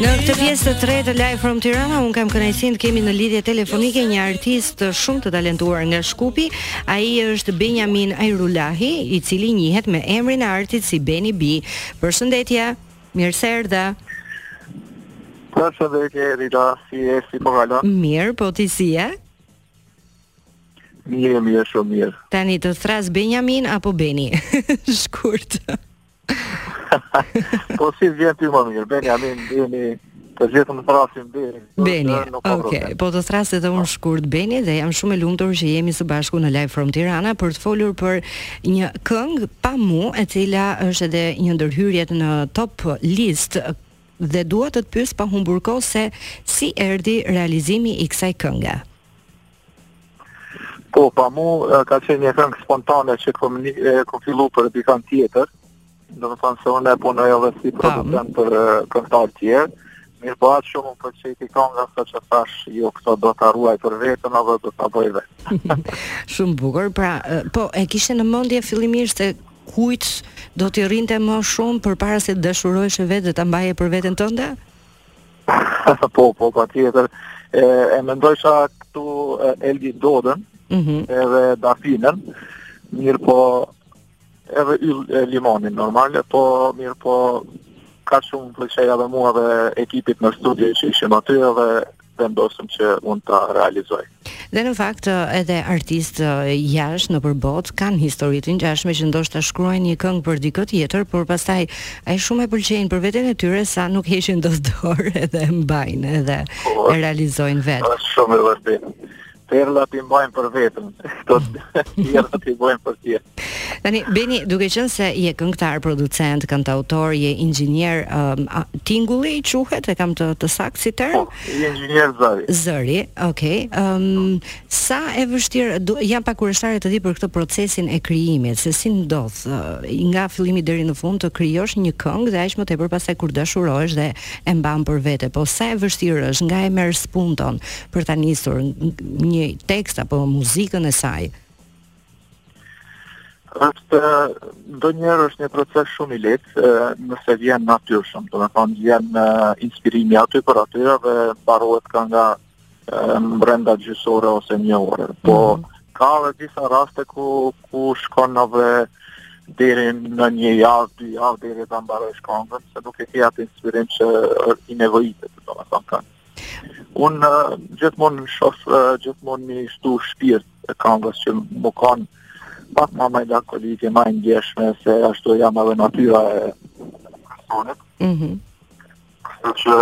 Në këtë pjesë të tretë të Live from Tirana, un kam kënaqësinë të kemi në lidhje telefonike një artist shumë të talentuar nga Shkupi. Ai është Benjamin Ajrullahi, i cili njihet me emrin e artit si Beni B. Përshëndetje. Mirë se erdhe. Përshëndetje Rita, si je, si po kalon? Mirë, po ti si je? Mirë, mirë, shumë mirë. Tani të thras Benjamin apo Beni? Shkurt. po si vjen ti më mirë, beni, a mirë, beni, të gjithë më thrasin beni. Beni, okej, okay. po të thras edhe unë shkurt beni dhe jam shumë e lumtur që jemi së bashku në Live From Tirana për të folur për një këngë pa mu e cila është edhe një ndër hyrjet në top list dhe dua të të pyes pa humbur kohë se si erdhi realizimi i kësaj kënge. Po, pa mu, ka qenë një këngë spontane që kom, kom fillu për dikënd tjetër, domethënë se unë punoj edhe si producent për këngëtarë tjerë, mirëpo aq shumë më pëlqejti kënga sa që thash, jo këtë do ta ruaj për veten edhe do ta bëj vetë. shumë bukur, pra, po, e kishe në mendje fillimisht se kujt do t'i rrinte më shumë përpara se të dashuroheshe vetë dhe ta mbaje për veten tënde? po, po, patjetër. E, e mendojsha këtu Elgit Dodën, mm -hmm. edhe Dafinën, mirëpo edhe Yll Limanin normal, po mirëpo aq shumë pëlqeu edhe mua dhe ekipit në studio që ishim aty edhe vendosëm që unë ta realizoj. Dhe në fakt edhe artistë jashtë nëpër botë kanë histori të ngjashme që ndoshta shkruajnë një këngë për dikë tjetër, por pastaj aq shumë e pëlqejnë për veten e tyre sa nuk heqin dot dorë edhe e mbajnë edhe po, e realizojnë vetë. Është shumë e vërtetë. Perlat i mbajnë për veten, këto tjerat i bëjnë për tjerë. Tani, Beni, duke qenë se je këngëtar, producent, kantautor, je inxhinier, um, tingulli quhet, e kam të, të saktë si term? Po, Inxhinier Zëri. Zëri, okay. Ëm um, sa e vështirë jam pak kureshtare të di për këtë procesin e krijimit, se si ndodh uh, nga fillimi deri në fund të krijosh një këngë dhe aq më tepër pastaj kur dashurohesh dhe e mban për vete. Po sa e vështirë është nga e merr spunton për ta nisur një tekst apo muzikën e saj? është ndonjëherë është një proces shumë i lehtë nëse vjen natyrshëm, domethënë vjen inspirimi aty për aty edhe mbarohet kanga mbrenda gjysë ore ose një ore. Po mhm. ka dhe disa raste ku, ku shkon edhe deri në një javë, dy javë, deri ta mbarojsh kongën, se nuk e ke atë inspirim që i nevojitet, domethënë kanë. Unë uh, gjithmonë shof, uh, gjithmonë një shtu shpirt e kangës që më kanë pak ma melankolike, ma i ndjeshme, se ashtu jam edhe natyra e personit. Mm -hmm. Kështu që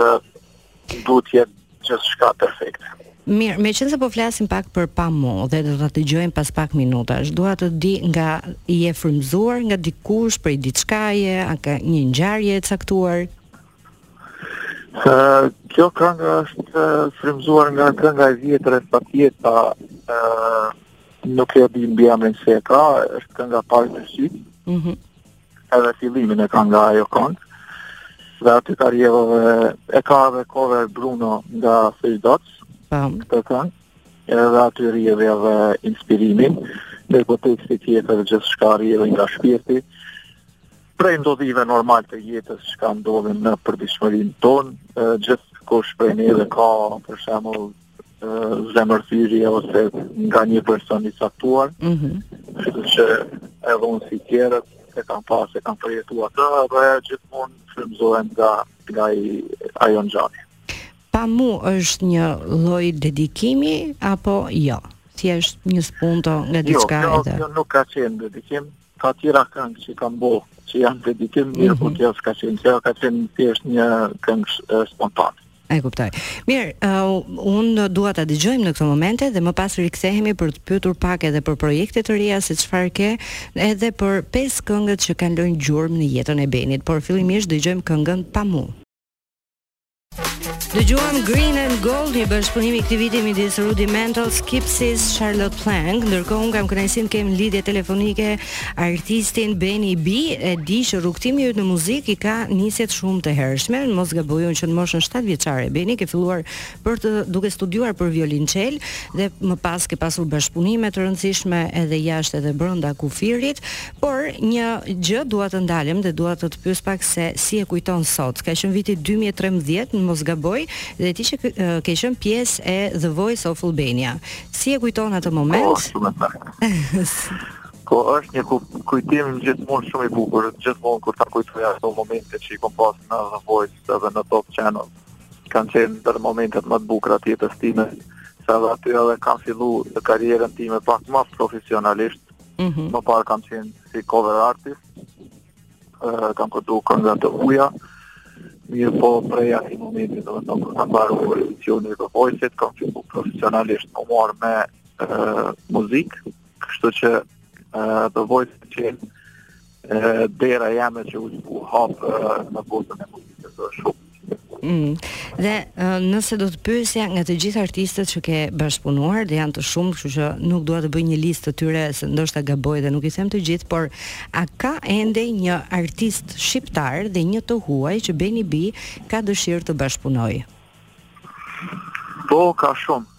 duhet t'jetë gjithçka perfekt. Mirë, meqenëse po flasim pak për pa mu dhe do ta dëgjojmë pas pak minutash, dua të di nga je frymëzuar nga dikush prej diçkaje, a ka një ngjarje e caktuar? Uh, kjo këngë është frymëzuar nga kënga e vjetër e patjeta uh, nuk e di mbiemrin si e ka, është kënga pa të sy. Mhm. Mm edhe fillimin e ka nga ajo këngë. Dhe aty ka rrjedh edhe e ka edhe cover Bruno nga Three Dots. Pam. Këtë këngë. Edhe aty rrjedh edhe inspirimin. Mirëpo teksti tjetër gjithçka rrjedh nga shpirti. Prej ndodhive normal të jetës që kanë ndodhin në përditshmërinë tonë, gjithkush prej neve ka, për shemull, zemërthyerje ose nga një person i caktuar, mm -hmm. kështu që edhe unë si tjerët, e kam pas, e kam përjetu atë, dhe gjithmonë frymëzohem nga, nga ajo ngjarje. Pa mu është një lloj dedikimi, apo jo? Si është një spunto nga jo, diçka jo, edhe? Jo, nuk ka qenë dedikim, Ka tjera këngë që kam bo, që janë dedikim, mm -hmm. mirëpo kjo s'ka qenë, kjo ka qenë thjesht një këngë spontane. E kuptoj. Mirë, uh, unë dua ta dëgjojmë në këto momente dhe më pas rikthehemi për të pyetur pak edhe për projekte të reja se çfarë ke, edhe për pesë këngë që kanë lënë gjurmë në jetën e Benit, por fillimisht dëgjojmë këngën Pa mu. Dëgjuam Green and Gold, një bashkëpunim i këtij viti midis Rudimental, Skepsis, Charlotte Plank. Ndërkohë un kam kënaqësinë të kem në lidhje telefonike artistin Beni B, e di që rrugëtimi yt në muzikë i ka nisjet shumë të hershme, mos gaboj un që në moshën 7 vjeçare Beni ke filluar për të duke studiuar për violinçel dhe më pas ke pasur bashkëpunime të rëndësishme edhe jashtë edhe brenda kufirit. Por, një gjë dua të ndalem dhe dua të të pyes pak se si e kujton sot. Ka qenë viti dy mijë e trembëdhjetë, në mos gaboj, dhe ti që ke qenë pjesë e The Voice of Albania. Si e kujton atë moment? Po, shumë e saktë. Po është një ku, kujtim gjithmonë shumë i bukur, gjithmonë kur i kujtoj ato momente që i kom pas në The Voice edhe në Top Channel. Kanë qenë ndër momentet më të bukura të jetës time, se dhe aty edhe kam fillu karrierën time pak më profesionalisht, Mm -hmm. Më parë kam qenë si cover artist, uh, kam këndu këngë të huaja, mirëpo prej atij momenti, domethënë, kur ka mbaru edicioni i The Voice-it, kam fillu profesionalisht m'u marrë me uh, muzikë, kështu që uh, The Voice ka qenë dera jeme që u, u hapë në botën e muzikës është shumë. Mm. Dhe uh, nëse do të pyesja nga të gjithë artistët që ke bashkëpunuar dhe janë të shumë, kështu që nuk dua të bëj një listë të tyre se ndoshta gaboj dhe nuk i them të gjithë, por a ka ende një artist shqiptar dhe një të huaj që Beni Bi ka dëshirë të bashkëpunojë? Po, ka shumë.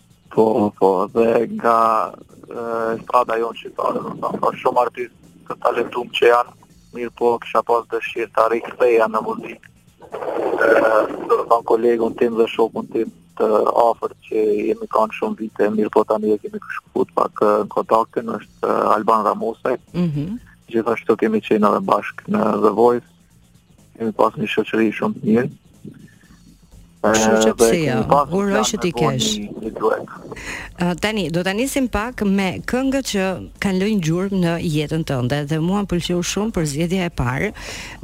Po, po, dhe nga estrada jonë shqiptare, dhe të po, shumë artist të talentum që janë, mirëpo, kisha pas dëshirë ta riktheja në muzikë edhe kolegun tim dhe shokun tim të afërt që jemi kanë shumë vite, mirëpo tani e kemi shkëput pak kontaktin, është Alban Ramosaj, mm -hmm. gjithashtu kemi qenë edhe bashkë në The Voice, Kemi pas një shoqëri shumë të mirë. Kështu që pse jo? Uroj që t'i kesh. Tani do ta nisim pak me këngët që kanë lënë gjurmë në jetën tënde dhe mua më pëlqeu shumë përzgjedhja e parë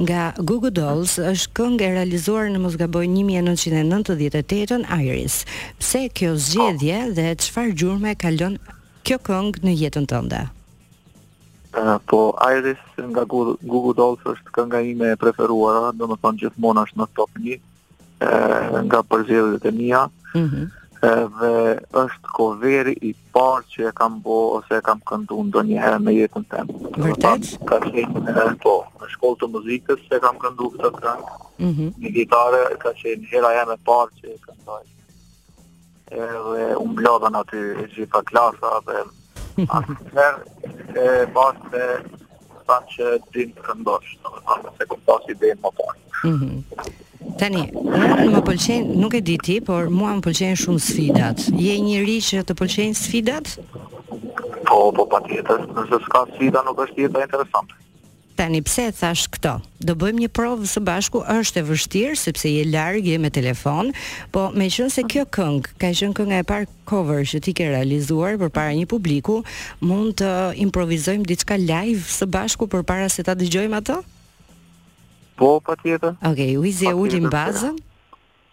nga Goo Goo Dolls është këngë e realizuar në mos gaboj 1998-ën Iris. Pse kjo zgjedhje dhe çfarë gjurmë ka lënë kjo këngë në jetën tënde? Uh, po Iris nga Goo Goo Dolls është kënga ime e preferuar, domethënë gjithmonë është në top 1 uh, nga përzgjedhjet e mia. Mm -hmm. uh, dhe është koveri i parë që e kam bo ose e kam këndu ndonjëherë në jetën tem. Vërtet? Ka qenë uh, po, në shkollë të muzikës që e kam këndu këtë këngë. Mm -hmm. Me kitarë ka qenë hera jeme e parë që e këndoj. Edhe u mblodhën aty e gjitha klasa dhe atëherë e bashkë me thanë që din të këndosh, domethënë s'e kem pas ide më parë. Mm -hmm. Tani, unë më pëlqen, nuk e di ti, por mua më pëlqen shumë sfidat. Je njeri që të pëlqen sfidat? Po, po, patjetër. Nëse s'ka sfida, nuk është jeta interesante. Tani pse e thashë këtë? Do bëjmë një provë së bashku, është e vështirë sepse je larg, je me telefon, po meqenëse kjo këngë ka qenë kënga e parë cover që ti ke realizuar përpara një publiku, mund të improvizojmë diçka live së bashku përpara se ta dëgjojmë atë? Po, patjetër. Okej, okay, Wizi e ulin bazën.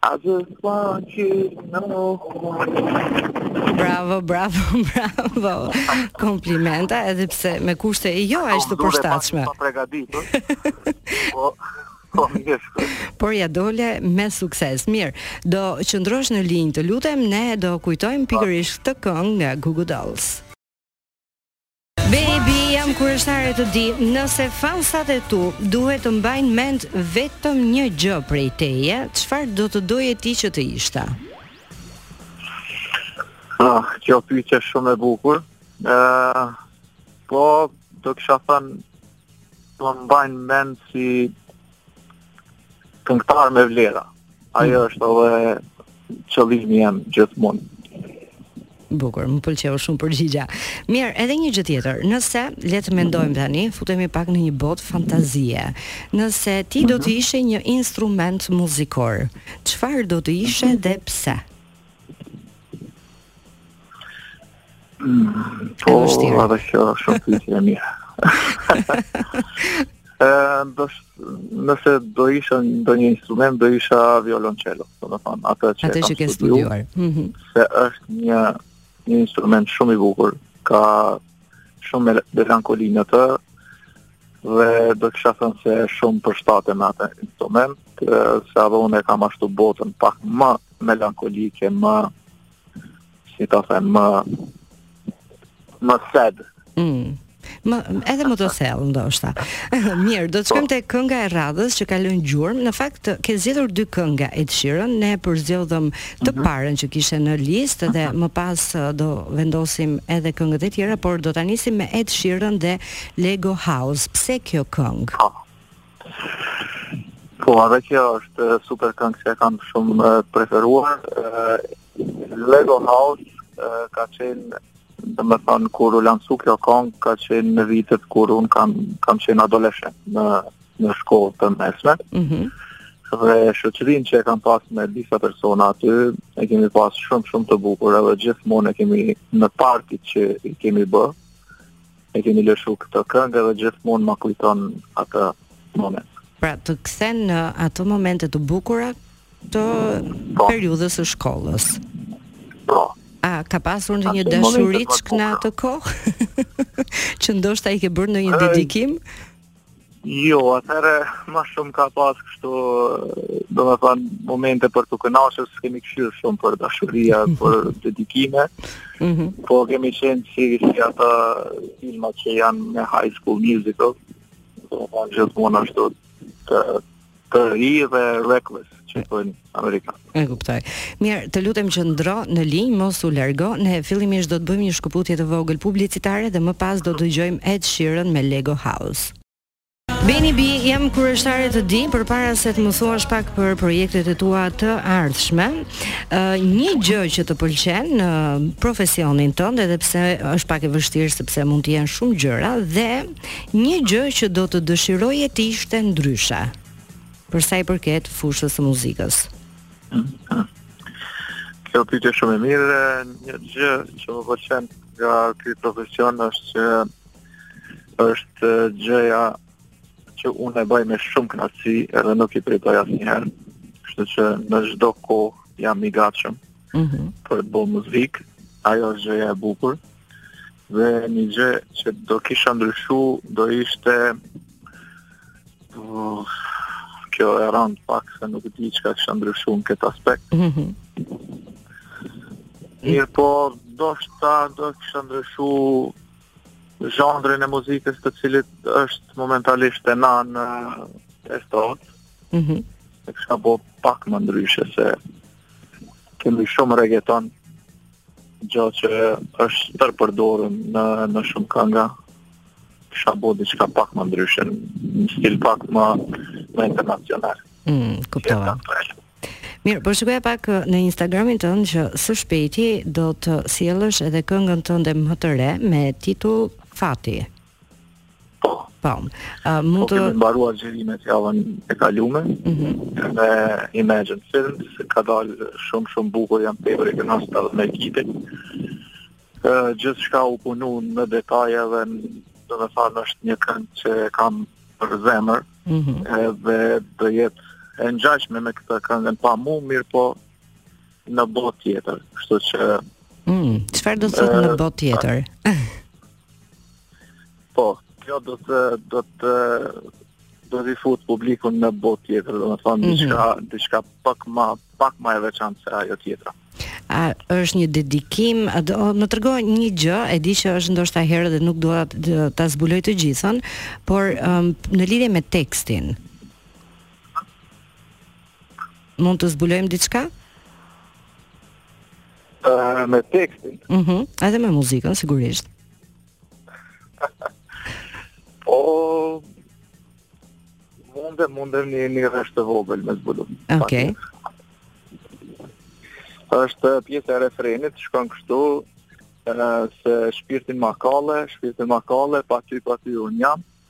Atë sa që në Bravo, bravo, bravo. Komplimenta edhe pse me kushte jo aq të përshtatshme. Po, po, po, Por ia dole me sukses. Mirë, do qëndrosh në linjë, të lutem, ne do kujtojmë pikërisht këtë këngë nga Goo Goo Dolls. Baby, jam kurështare të di, nëse fansat e tu duhet të mbajnë mend vetëm një gjë prej teje, çfarë do të doje ti që të ishte? Ah, kjo pyetje është shumë e bukur. Ë, uh, po do kisha thënë të mbajnë mend si këngëtar me vlera. Ajo hmm. është edhe qëllimi jem gjithmonë. Bukur, më pëlqeu shumë përgjigja. Mirë, edhe një gjë tjetër. Nëse le të mendojmë tani, futemi pak në një botë fantazie. Nëse ti do të mhm. ishe një instrument muzikor, çfarë do të ishe mhm. dhe pse? Po, edhe kjo shumë pyetje e mirë. Ë, do nëse do isha ndonjë instrument do isha violoncello, domethënë atë që atë që kam studiuar. Mhm. Se është një një instrument shumë i bukur, ka shumë melankoli në të, dhe do kisha thënë se shumë përshtatet me atë instrument, se edhe unë e kam ashtu botën pak më melankolike, më, si ta them, më, më sad. Mm. Më, edhe më të thellë ndoshta. Mirë, do të shkojmë te kënga e radhës që ka lënë gjurmë. Në fakt ke zgjedhur dy këngë Ed Sheeran, ne përzgjodhëm të mhm. parën që kishte në listë dhe më pas do vendosim edhe këngët e tjera, por do ta nisim me Ed Sheeran dhe Lego House, pse kjo këngë? Po. Po, edhe kjo është super këngë që e kam shumë preferuar. Lego House ka qenë domethënë, kur u lansu kjo kangë, ka qenë në vitet kur unë kam, kam qenë adoleshent në, në shkollë të mesme. Mm -hmm. Dhe shoqërinë që e kam pas me disa persona aty, e kemi pas shumë, shumë të bukur, edhe gjithmonë e kemi në partit që i kemi bërë, E kemi lëshu këtë këngë dhe gjithmonë ma kujton atë moment. Pra të kthen në ato momente të bukura të po. periudhës së shkollës. Po. A ka pasur ndonjë dashuriçkë në atë kohë? që ndoshta i ke bërë ndonjë dedikim? Jo, atëherë më shumë ka pas kështu, domethënë, momente për t'u kënaq, s'kemi kqyr shumë për dashuria, për dedikime. Mm -hmm. Po kemi qenë si, si ata filmat që janë me high school musical, domethënë gjithmonë ashtu të të ri dhe reckless që thonë amerikan. E kuptoj. Mirë, të lutem qëndro në linjë, mos u largo. Ne fillimisht do të bëjmë një shkëputje të vogël publicitare dhe më pas do dëgjojmë Ed Sheeran me Lego House. Beni Bi, jam kureshtare të di, përpara se të më thuash pak për projektet e tua të ardhshme, uh, një gjë që të pëlqen në uh, profesionin tënd, edhe pse është pak e vështirë, sepse mund të jenë shumë gjëra, dhe Një gjë që do të dëshiroje të ishte ndryshe për sa i përket fushës së muzikës. Kjo pyetje shumë e mirë, një gjë që më pëlqen nga ky profesion është që është gjëja që unë e bëj me shumë kënaqësi edhe nuk i prtoj asnjëherë. Kështu që në çdo kohë jam i gatshëm. Mhm. Mm për me bo muzikë, ajo është gjëja e bukur. dhe një gjë që do kisha ndryshu do ishte uh, kjo e rand pak se nuk e di çka kisha ndryshu në këtë aspekt. Mm -hmm. Mirëpo, ndoshta, do kisha ndryshu zhanrin e muzikës i cili është momentalisht e nana e sotit. Mm -hmm. E kisha bo pak ma ndryshe se kemi shumë reggaeton Gjë që është tu u përdor në, në shumë kanga, kisha bo diçka pak ma ndryshe, në stil pak më, më internacional. Mm, kuptova. Mirë, po shikoja pak uh, në Instagramin tënd që së shpejti do të sjellësh edhe këngën tënde më të re me titull Fati. Po. Po. Uh, mund po, i kemi mbaruar xhirimet javën e kaluar. Mm -hmm. Me Imagine Films ka dalë shumë shumë bukur jam tepër i kënaqur edhe me ekipin. Uh, gjithçka u punu në detaje edhe domethanë është një këngë që e kam për zemër mm -hmm. edhe do jetë e ngjashme me këtë këngën pa mu mirëpo në botë tjetër kështu që mm, çfarë do të thotë në botë tjetër? Po, kjo do të do të do ta fut publikun në botë tjetër, domethanë mhm. diçka mm -hmm. diçka pak më pak më e veçantë se ajo tjetra. A është një dedikim, a do më trego një gjë, e di që është ndoshta herët dhe nuk dua ta zbuloj të gjithën, por um, në lidhje me tekstin. Mund të zbulojmë diçka? Uh, me tekstin. Mhm, uh -huh. edhe me muzikën sigurisht. po mundem mundem një një rresht të vogël me zbulu. Okej. Okay. Është pjesë e refrenit, shkon kështu, se shpirtin ma kalle, shpirtin ma kalle, pa ty, pa ty unë jam,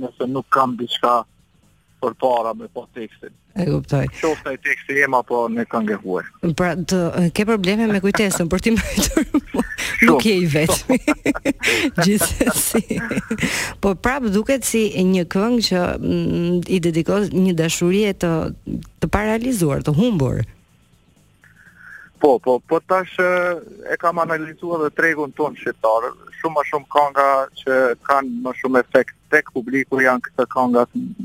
nëse nuk kam diçka përpara me pa tekstin. E kuptoj. Qoftë ai teksti jem apo një këngë e huaj. Pra, të, ke probleme me kujtesën, por ti nuk je i vetëmi. Gjithsesi. Po prap duket si një këngë që mm, i dedikohet një dashurie të, të paralizuar, të humbur. Po, po, po tash e kam analizu edhe tregun tonë shqiptar. Shumë ma shumë kanga që kanë më shumë efekt tek publiku janë këto kanga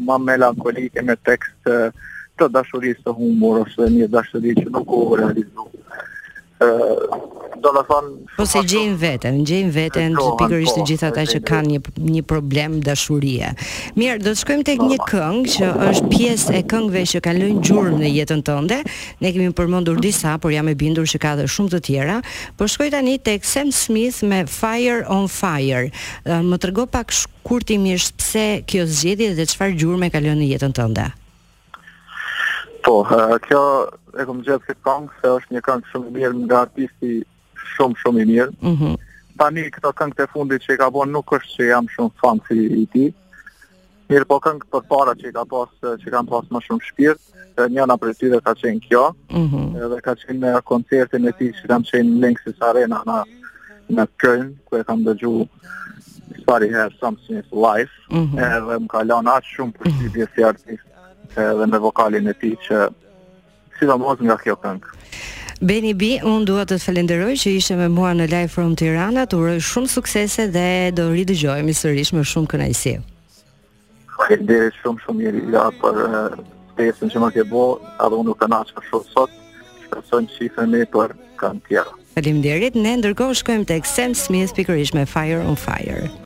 ma melankolike me tekst të dashurisë të humbur ose një dashuri që nuk u realizua. Ë, domethënë Po se gjejnë veten, gjejnë veten pikërisht të po, gjithë ata që kanë një një problem dashurie. Mirë, do të shkojmë tek një këngë që është pjesë e këngëve që kanë lënë gjurmë në jetën tënde. Ne kemi përmendur disa, por jam e bindur që ka edhe shumë të tjera. Po shkoj tani tek Sam Smith me Fire on Fire. Më trego pak shkurtimisht pse kjo zgjedhje dhe çfarë gjurmë ka lënë në jetën tënde. Po, kjo e kom zgjedh këtë këngë se është një këngë shumë mirë nga artisti shumë shumë i mirë. Mhm. Mm Tani këto këngë të fundit që i ka bo nuk është që jam shumë fans i tij. Mirëpo kangët përpara që i ka pas që kanë pas ma shumë shpirt, e njana prej tyre ka qenë kjo. Mhm. Mm edhe ka qenë në koncertin e tij që kam qenë në Lanxess Arena në në Köln, ku e kam dëgju së pari herë Sam Smith live, mm -hmm. edhe më ka lanë aq shumë përshtypje si artist edhe me vokalin e tij që Sidomos nga kjo këngë. Beni Bi, unë dua të të falenderoj që ishe me mua në Live from Tirana, të uroj shumë suksese dhe do ridëgjohemi sërish me shumë kënaqësi. Faleminderit shumë shumë Mirela për ftesën që më ke bo, edhe unë u kënaqa shumë sot. Shpresoj të shihemi për kangë tjera. Faleminderit. Ne ndërkohë shkojmë tek Sam Smith pikërisht me Fire on Fire.